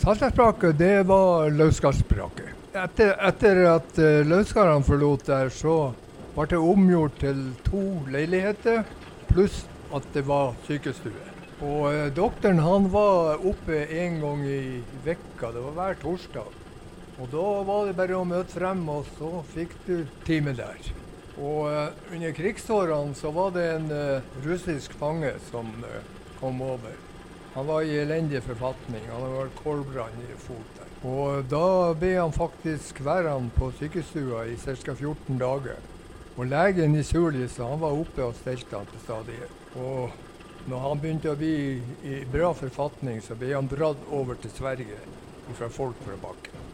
Saltdalsbraket, det var Lausgardsbraket. Etter, etter at uh, Lausgardene forlot der, så ble det omgjort til to leiligheter, pluss at det var sykestue. Og uh, doktoren han var oppe en gang i vekka, det var hver torsdag. Og da var det bare å møte frem, og så fikk du time der. Og uh, under krigsårene så var det en russisk fange som kom over. Han var i elendig forfatning. Han hadde vært kålbrann i foten. Og da ble han faktisk værende på sykestua i ca. 14 dager. Og legen i Sulis han var oppe og stelte han til stadighet. Og når han begynte å bli i bra forfatning, så ble han dratt over til Sverige fra folk fra bakken.